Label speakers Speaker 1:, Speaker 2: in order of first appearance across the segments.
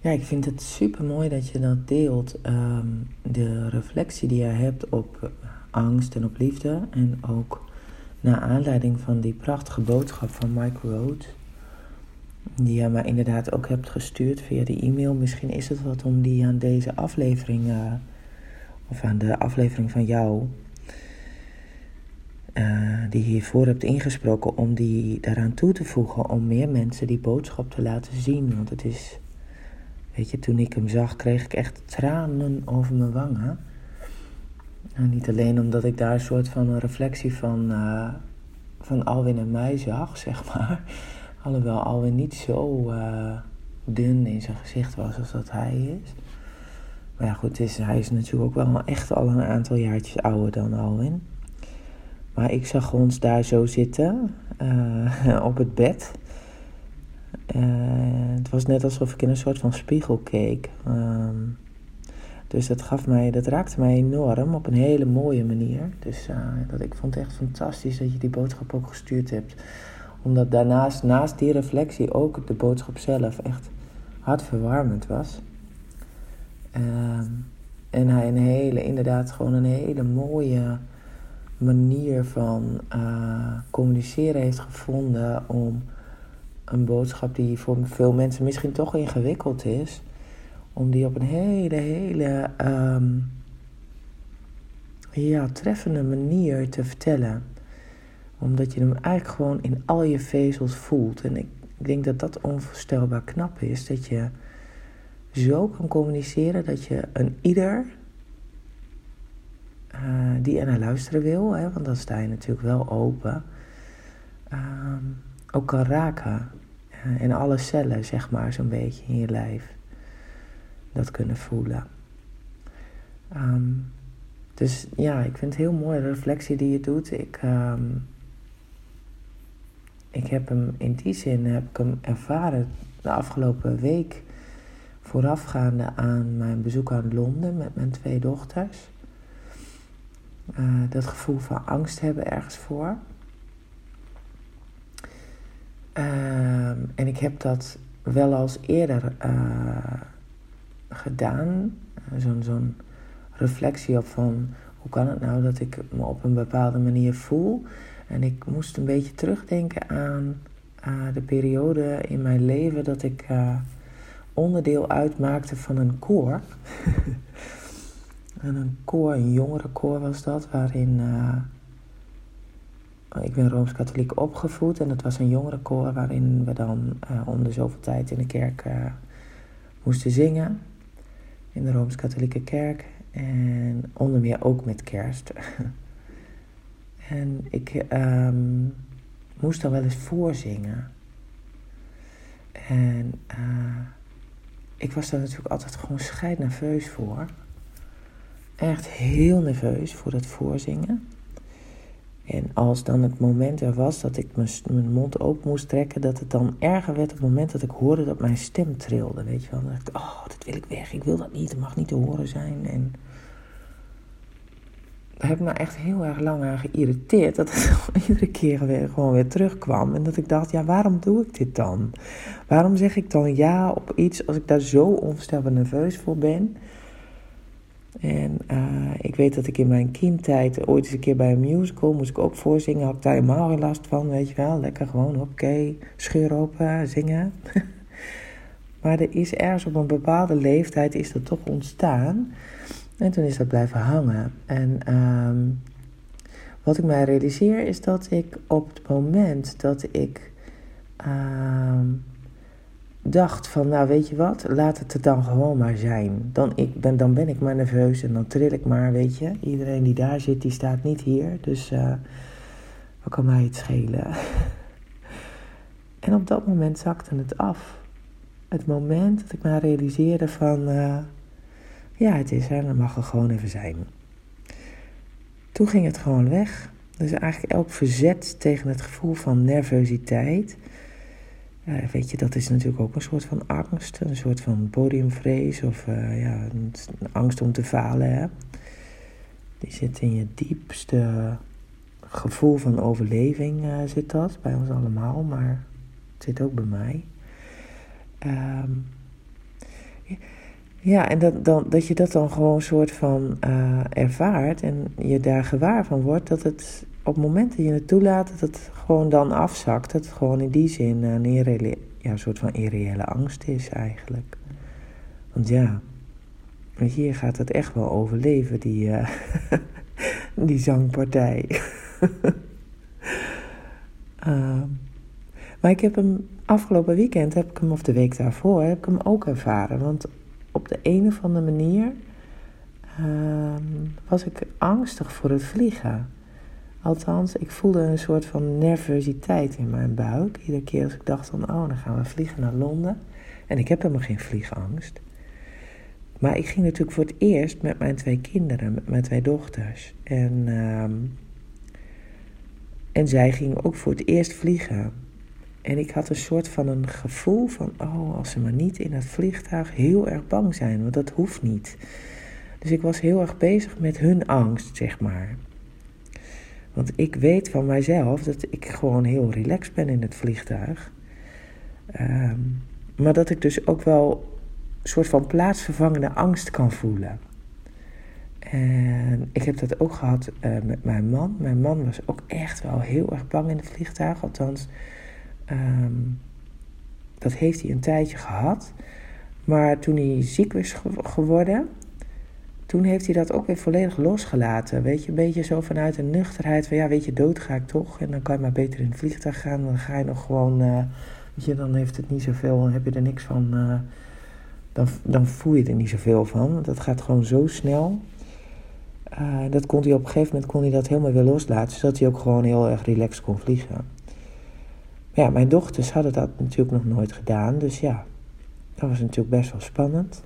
Speaker 1: Ja, ik vind het super mooi dat je dat deelt. Ehm, de reflectie die je hebt op angst en op liefde. En ook naar aanleiding van die prachtige boodschap van Mike Road. Die je mij inderdaad ook hebt gestuurd via de e-mail. Misschien is het wat om die aan deze aflevering, uh, of aan de aflevering van jou, uh, die hiervoor hebt ingesproken, om die daaraan toe te voegen. Om meer mensen die boodschap te laten zien. Want het is, weet je, toen ik hem zag, kreeg ik echt tranen over mijn wangen. En niet alleen omdat ik daar een soort van een reflectie van, uh, van Alwin en mij zag, zeg maar. Alhoewel Alwin niet zo uh, dun in zijn gezicht was als dat hij is. Maar ja, goed, is, hij is natuurlijk ook wel echt al een aantal jaartjes ouder dan Alwin. Maar ik zag ons daar zo zitten, uh, op het bed. Uh, het was net alsof ik in een soort van spiegel keek. Um, dus dat gaf mij, dat raakte mij enorm op een hele mooie manier. Dus uh, dat, ik vond het echt fantastisch dat je die boodschap ook gestuurd hebt. Omdat daarnaast, naast die reflectie, ook de boodschap zelf echt hartverwarmend was. Uh, en hij een hele, inderdaad gewoon een hele mooie manier van uh, communiceren heeft gevonden om een boodschap die voor veel mensen misschien toch ingewikkeld is, om die op een hele, hele um, ja, treffende manier te vertellen. Omdat je hem eigenlijk gewoon in al je vezels voelt. En ik, denk dat dat onvoorstelbaar knap is. Dat je zo kan communiceren dat je een ieder uh, die er naar luisteren wil, hè, want dan sta je natuurlijk wel open, uh, ook kan raken. In alle cellen, zeg maar, zo'n beetje in je lijf. Dat kunnen voelen. Um, dus ja, ik vind het heel mooi, de reflectie die je doet. Ik, um, ik heb hem in die zin heb ik hem ervaren de afgelopen week voorafgaande aan mijn bezoek aan Londen met mijn twee dochters. Uh, dat gevoel van angst hebben ergens voor. Uh, en ik heb dat wel als eerder uh, gedaan. Zo'n reflectie op van hoe kan het nou dat ik me op een bepaalde manier voel. En ik moest een beetje terugdenken aan de periode in mijn leven dat ik onderdeel uitmaakte van een koor. En een koor, een jongerenkoor was dat, waarin. Ik ben rooms-katholiek opgevoed en het was een jongerenkoor waarin we dan uh, om de zoveel tijd in de kerk uh, moesten zingen. In de rooms-katholieke kerk. En onder meer ook met kerst. en ik um, moest dan wel eens voorzingen. En ik was daar natuurlijk altijd gewoon scheidnerveus voor echt heel nerveus voor het voorzingen. En als dan het moment er was dat ik mijn mond open moest trekken, dat het dan erger werd op het moment dat ik hoorde dat mijn stem trilde. Weet je wel, dan dacht ik, oh, dat wil ik weg, ik wil dat niet, het mag niet te horen zijn. En daar heb ik me echt heel erg lang aan geïrriteerd dat het iedere keer weer, gewoon weer terugkwam. En dat ik dacht, ja, waarom doe ik dit dan? Waarom zeg ik dan ja op iets als ik daar zo onvoorstelbaar nerveus voor ben? En uh, ik weet dat ik in mijn kindtijd ooit eens een keer bij een musical moest ik ook voorzingen. Had ik daar helemaal geen last van, weet je wel. Lekker gewoon, oké, scheur open, zingen. maar er is ergens op een bepaalde leeftijd is dat toch ontstaan. En toen is dat blijven hangen. En um, wat ik mij realiseer is dat ik op het moment dat ik... Um, dacht van, nou weet je wat, laat het er dan gewoon maar zijn. Dan, ik ben, dan ben ik maar nerveus en dan tril ik maar, weet je. Iedereen die daar zit, die staat niet hier. Dus uh, wat kan mij het schelen? en op dat moment zakte het af. Het moment dat ik me realiseerde van, uh, ja het is er, dan mag er gewoon even zijn. Toen ging het gewoon weg. Dus eigenlijk elk verzet tegen het gevoel van nervositeit ja, weet je, dat is natuurlijk ook een soort van angst, een soort van podiumvrees of uh, ja, een, angst om te falen. Hè? Die zit in je diepste gevoel van overleving, uh, zit dat bij ons allemaal, maar het zit ook bij mij. Um, Ja, en dat, dan, dat je dat dan gewoon een soort van uh, ervaart en je daar gewaar van wordt, dat het op het moment dat je het toelaat, dat het gewoon dan afzakt. Dat het gewoon in die zin een, ja, een soort van irreële angst is eigenlijk. Want ja, weet je, gaat het echt wel overleven, die, uh, die zangpartij. uh, maar ik heb hem afgelopen weekend, heb ik hem, of de week daarvoor, heb ik hem ook ervaren. Want op de een of andere manier uh, was ik angstig voor het vliegen. Althans, ik voelde een soort van nervositeit in mijn buik. Iedere keer als ik dacht van, oh, dan gaan we vliegen naar Londen. En ik heb helemaal geen vliegangst. Maar ik ging natuurlijk voor het eerst met mijn twee kinderen, met mijn twee dochters. En, uh, en zij gingen ook voor het eerst vliegen. En ik had een soort van een gevoel van, oh, als ze maar niet in het vliegtuig heel erg bang zijn, want dat hoeft niet. Dus ik was heel erg bezig met hun angst, zeg maar. Want ik weet van mijzelf dat ik gewoon heel relaxed ben in het vliegtuig. Ehm, maar dat ik dus ook wel een soort van plaatsvervangende angst kan voelen. En ik heb dat ook gehad uh, met mijn man. Mijn man was ook echt wel heel erg bang in het vliegtuig. Althans, um, dat heeft hij een tijdje gehad. Maar toen hij ziek was geworden, toen heeft hij dat ook weer volledig losgelaten. Weet je, een beetje zo vanuit een nuchterheid van ja, weet je, dood ga ik toch. En dan kan je maar beter in het vliegtuig gaan. Dan ga je nog gewoon, uh, weet je, dan heeft het niet zoveel, dan heb je er niks van. Uh, dan, dan voel je er niet zoveel van. Dat gaat gewoon zo snel. Uh, dat kon hij op een gegeven moment kon hij dat helemaal weer loslaten. Zodat hij ook gewoon heel erg relaxed kon vliegen. Ja, mijn dochters hadden dat natuurlijk nog nooit gedaan. Dus ja, dat was natuurlijk best wel spannend.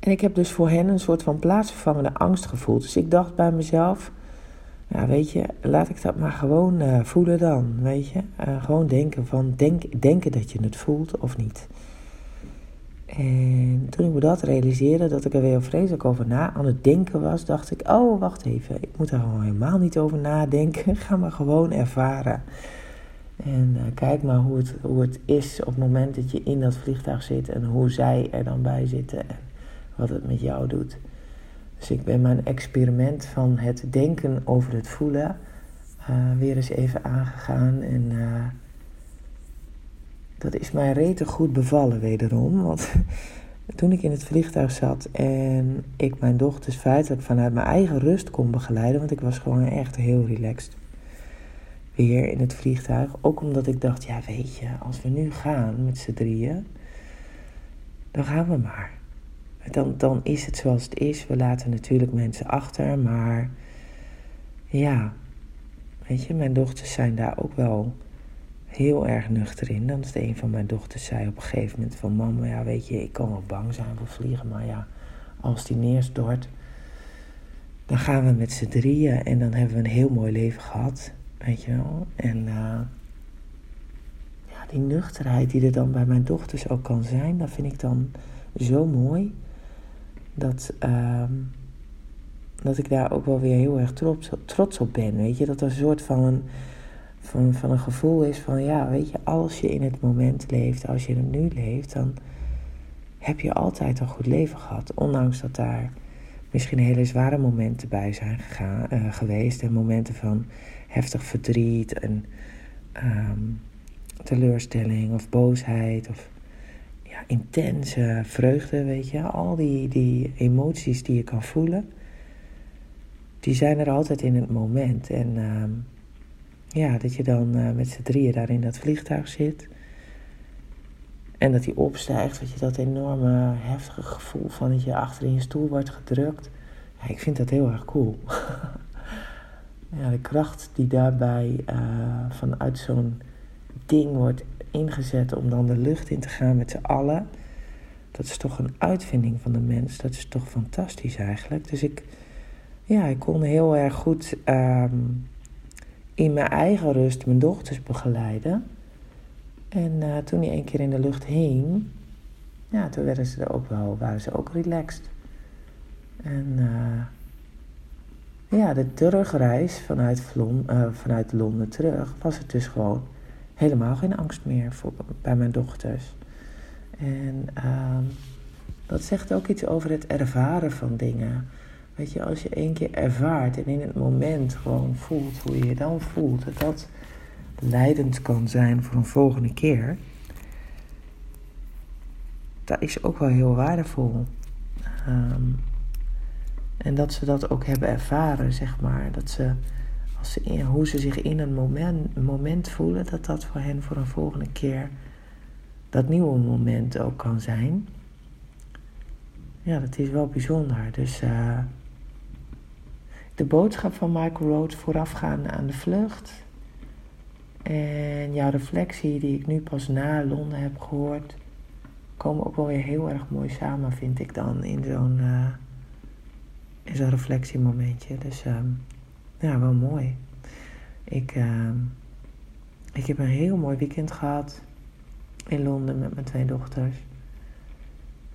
Speaker 1: En ik heb dus voor hen een soort van plaatsvervangende angst gevoeld. Dus ik dacht bij mezelf, ja, weet je, laat ik dat maar gewoon uh, voelen dan, weet je. Uh, gewoon denken van, denk, denken dat je het voelt of niet. En toen ik me dat realiseerde, dat ik er weer vreselijk over na aan het denken was, dacht ik, oh, wacht even, ik moet daar gewoon helemaal niet over nadenken. Ga maar gewoon ervaren. En uh, kijk maar hoe het, hoe het is op het moment dat je in dat vliegtuig zit en hoe zij er dan bij zitten en wat het met jou doet. Dus ik ben mijn experiment van het denken over het voelen uh, weer eens even aangegaan en... Uh, dat is mij rete goed bevallen wederom. Want toen ik in het vliegtuig zat en ik mijn dochters feitelijk vanuit mijn eigen rust kon begeleiden, want ik was gewoon echt heel relaxed. Weer in het vliegtuig. Ook omdat ik dacht, ja weet je, als we nu gaan met z'n drieën, dan gaan we maar. Dan, dan is het zoals het is. We laten natuurlijk mensen achter, maar ja, weet je, mijn dochters zijn daar ook wel heel erg nuchter in. Dan is een van mijn dochters zei op een gegeven moment van... Mama, ja, weet je, ik kan wel bang zijn voor vliegen, maar ja, als die neerstort... dan gaan we met z'n drieën en dan hebben we een heel mooi leven gehad, weet je wel. En uh, ja, die nuchterheid die er dan bij mijn dochters ook kan zijn... dat vind ik dan zo mooi... dat... Uh, dat ik daar ook wel weer heel erg trots, trots op ben, weet je. Dat er een soort van een van, van een gevoel is van ja, weet je, als je in het moment leeft, als je het nu leeft, dan heb je altijd een goed leven gehad. Ondanks dat daar misschien hele zware momenten bij zijn gegaan, uh, geweest en momenten van heftig verdriet en um, teleurstelling of boosheid of ja, intense vreugde, weet je. Al die, die emoties die je kan voelen, die zijn er altijd in het moment. En um, ja, dat je dan uh, met z'n drieën daar in dat vliegtuig zit. En dat hij opstijgt, dat je dat enorme heftige gevoel van dat je achter in je stoel wordt gedrukt. Ja, ik vind dat heel erg cool. ja, de kracht die daarbij uh, vanuit zo'n ding wordt ingezet om dan de lucht in te gaan met z'n allen. Dat is toch een uitvinding van de mens. Dat is toch fantastisch eigenlijk. Dus ik, ja, ik kon heel erg goed um, in mijn eigen rust mijn dochters begeleiden. En uh, toen die een keer in de lucht hing, ja, toen werden ze er ook wel, waren ze ook relaxed. En uh, ja, de terugreis vanuit, uh, vanuit Londen terug was het dus gewoon helemaal geen angst meer voor, bij mijn dochters. En ehm, dat zegt ook iets over het ervaren van dingen. Weet je, als je één keer ervaart en in het moment gewoon voelt hoe je je dan voelt, dat dat leidend kan zijn voor een volgende keer, dat is ook wel heel waardevol. Ehm, en dat ze dat ook hebben ervaren, zeg maar. Dat ze, hoe ze zich in een moment, moment voelen, dat dat voor hen voor een volgende keer dat nieuwe moment ook kan zijn. Ja, dat is wel bijzonder. Dus uh, de boodschap van Michael Rhodes voorafgaande aan de vlucht. En jouw reflectie die ik nu pas na Londen heb gehoord, komen ook wel weer heel erg mooi samen, vind ik dan, in zo'n uh, in reflectiemomentje. Dus uh, ja, wel mooi. Ik, uh, ik heb een heel mooi weekend gehad in Londen met mijn twee dochters.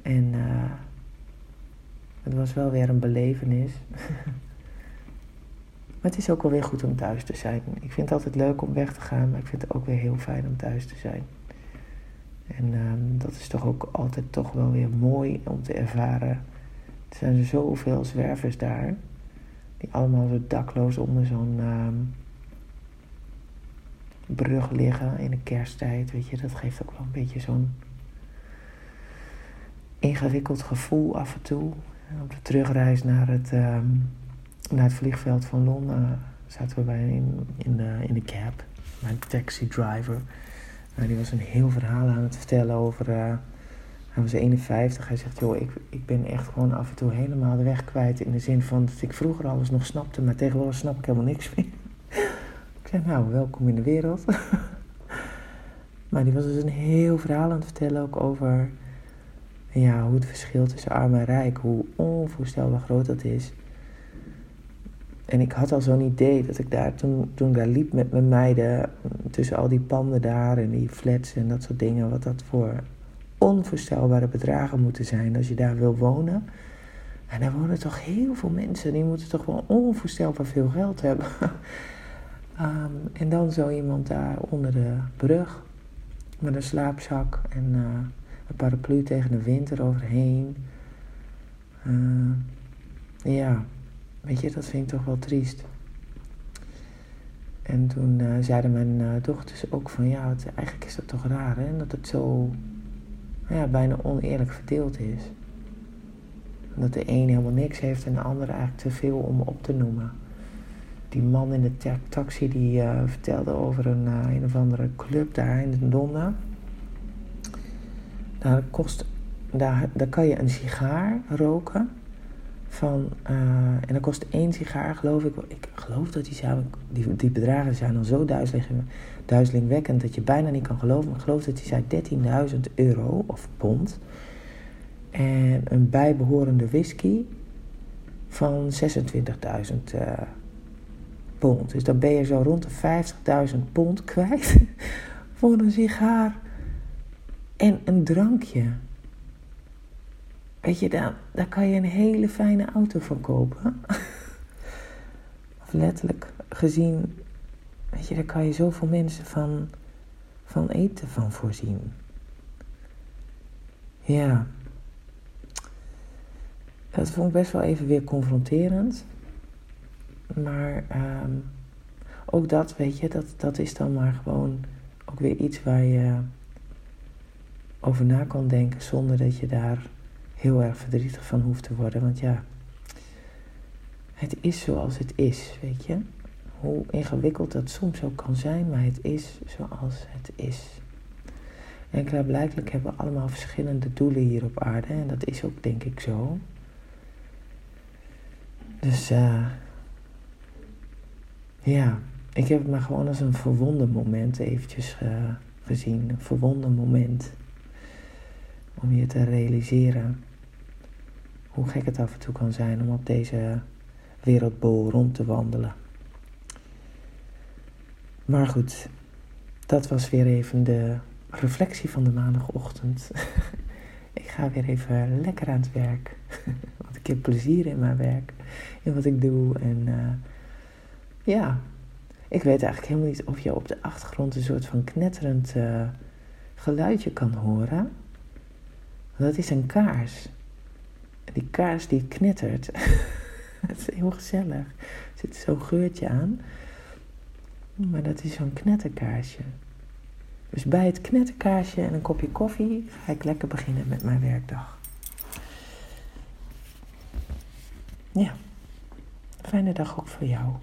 Speaker 1: En uh, het was wel weer een belevenis. maar het is ook wel weer goed om thuis te zijn. Ik vind het altijd leuk om weg te gaan, maar ik vind het ook weer heel fijn om thuis te zijn. En um, dat is toch ook altijd toch wel weer mooi om te ervaren. Er zijn zoveel zwervers daar. Die allemaal zo dakloos onder zo'n um, brug liggen in de kersttijd. Weet je, dat geeft ook wel een beetje zo'n ingewikkeld gevoel af en toe. op de terugreis naar het, um, naar het vliegveld van Londen zaten we bij in, in, de, in de cab. Mijn taxi driver. Nou, die was een heel verhaal aan het vertellen over. Uh, hij was 51. Hij zegt: Joh, ik, ik ben echt gewoon af en toe helemaal de weg kwijt. In de zin van dat ik vroeger alles nog snapte, maar tegenwoordig snap ik helemaal niks meer. ik zei: Nou, welkom in de wereld. maar die was dus een heel verhaal aan het vertellen ook over. Ja, hoe het verschil tussen arm en rijk, hoe onvoorstelbaar groot dat is. En ik had al zo'n idee dat ik daar toen, toen daar liep met mijn meiden tussen al die panden daar en die flats en dat soort dingen, wat dat voor onvoorstelbare bedragen moeten zijn als je daar wil wonen. En daar wonen toch heel veel mensen, die moeten toch wel onvoorstelbaar veel geld hebben. um, en dan zo iemand daar onder de brug met een slaapzak en uh, een paraplu tegen de wind eroverheen. Uh, ja, Weet je, dat vind ik toch wel triest. En toen uh, zeiden mijn dochters ook van ja, het, eigenlijk is dat toch raar hè, dat het zo ja, bijna oneerlijk verdeeld is. Dat de een helemaal niks heeft en de ander eigenlijk te veel om op te noemen. Die man in de taxi die uh, vertelde over een, een of andere club daar in Londen. Daar, kost, daar, daar kan je een sigaar roken van, uh, en dan kost één sigaar, geloof ik. Ik geloof dat die, die, die bedragen zijn al zo duizelingwekkend dat je bijna niet kan geloven. Maar ik geloof dat die zei 13.000 euro of pond. En een bijbehorende whisky van 26.000 uh, pond. Dus dan ben je zo rond de 50.000 pond kwijt voor een sigaar en een drankje. Weet je, daar, daar kan je een hele fijne auto van kopen. of letterlijk gezien, weet je, daar kan je zoveel mensen van, van eten van voorzien. Ja. Dat vond ik best wel even weer confronterend. Maar um, ook dat, weet je, dat, dat is dan maar gewoon ook weer iets waar je over na kan denken zonder dat je daar heel erg verdrietig van hoeft te worden. Want ja, het is zoals het is, weet je. Hoe ingewikkeld dat soms ook kan zijn, maar het is zoals het is. En klaarblijkelijk hebben we allemaal verschillende doelen hier op aarde. En dat is ook denk ik zo. Dus uh, ja, ik heb het maar gewoon als een verwonden moment eventjes uh, gezien. Een verwonden moment. Om je te realiseren hoe gek het af en toe kan zijn om op deze wereldbol rond te wandelen. Maar goed, dat was weer even de reflectie van de maandagochtend. ik ga weer even lekker aan het werk. Want ik heb plezier in mijn werk, in wat ik doe. En uh, ja, ik weet eigenlijk helemaal niet of je op de achtergrond een soort van knetterend uh, geluidje kan horen. Dat is een kaars. Die kaars die knettert. Het is heel gezellig. Er zit zo'n geurtje aan. Maar dat is zo'n knetterkaarsje. Dus bij het knetterkaarsje en een kopje koffie ga ik lekker beginnen met mijn werkdag. Ja, fijne dag ook voor jou.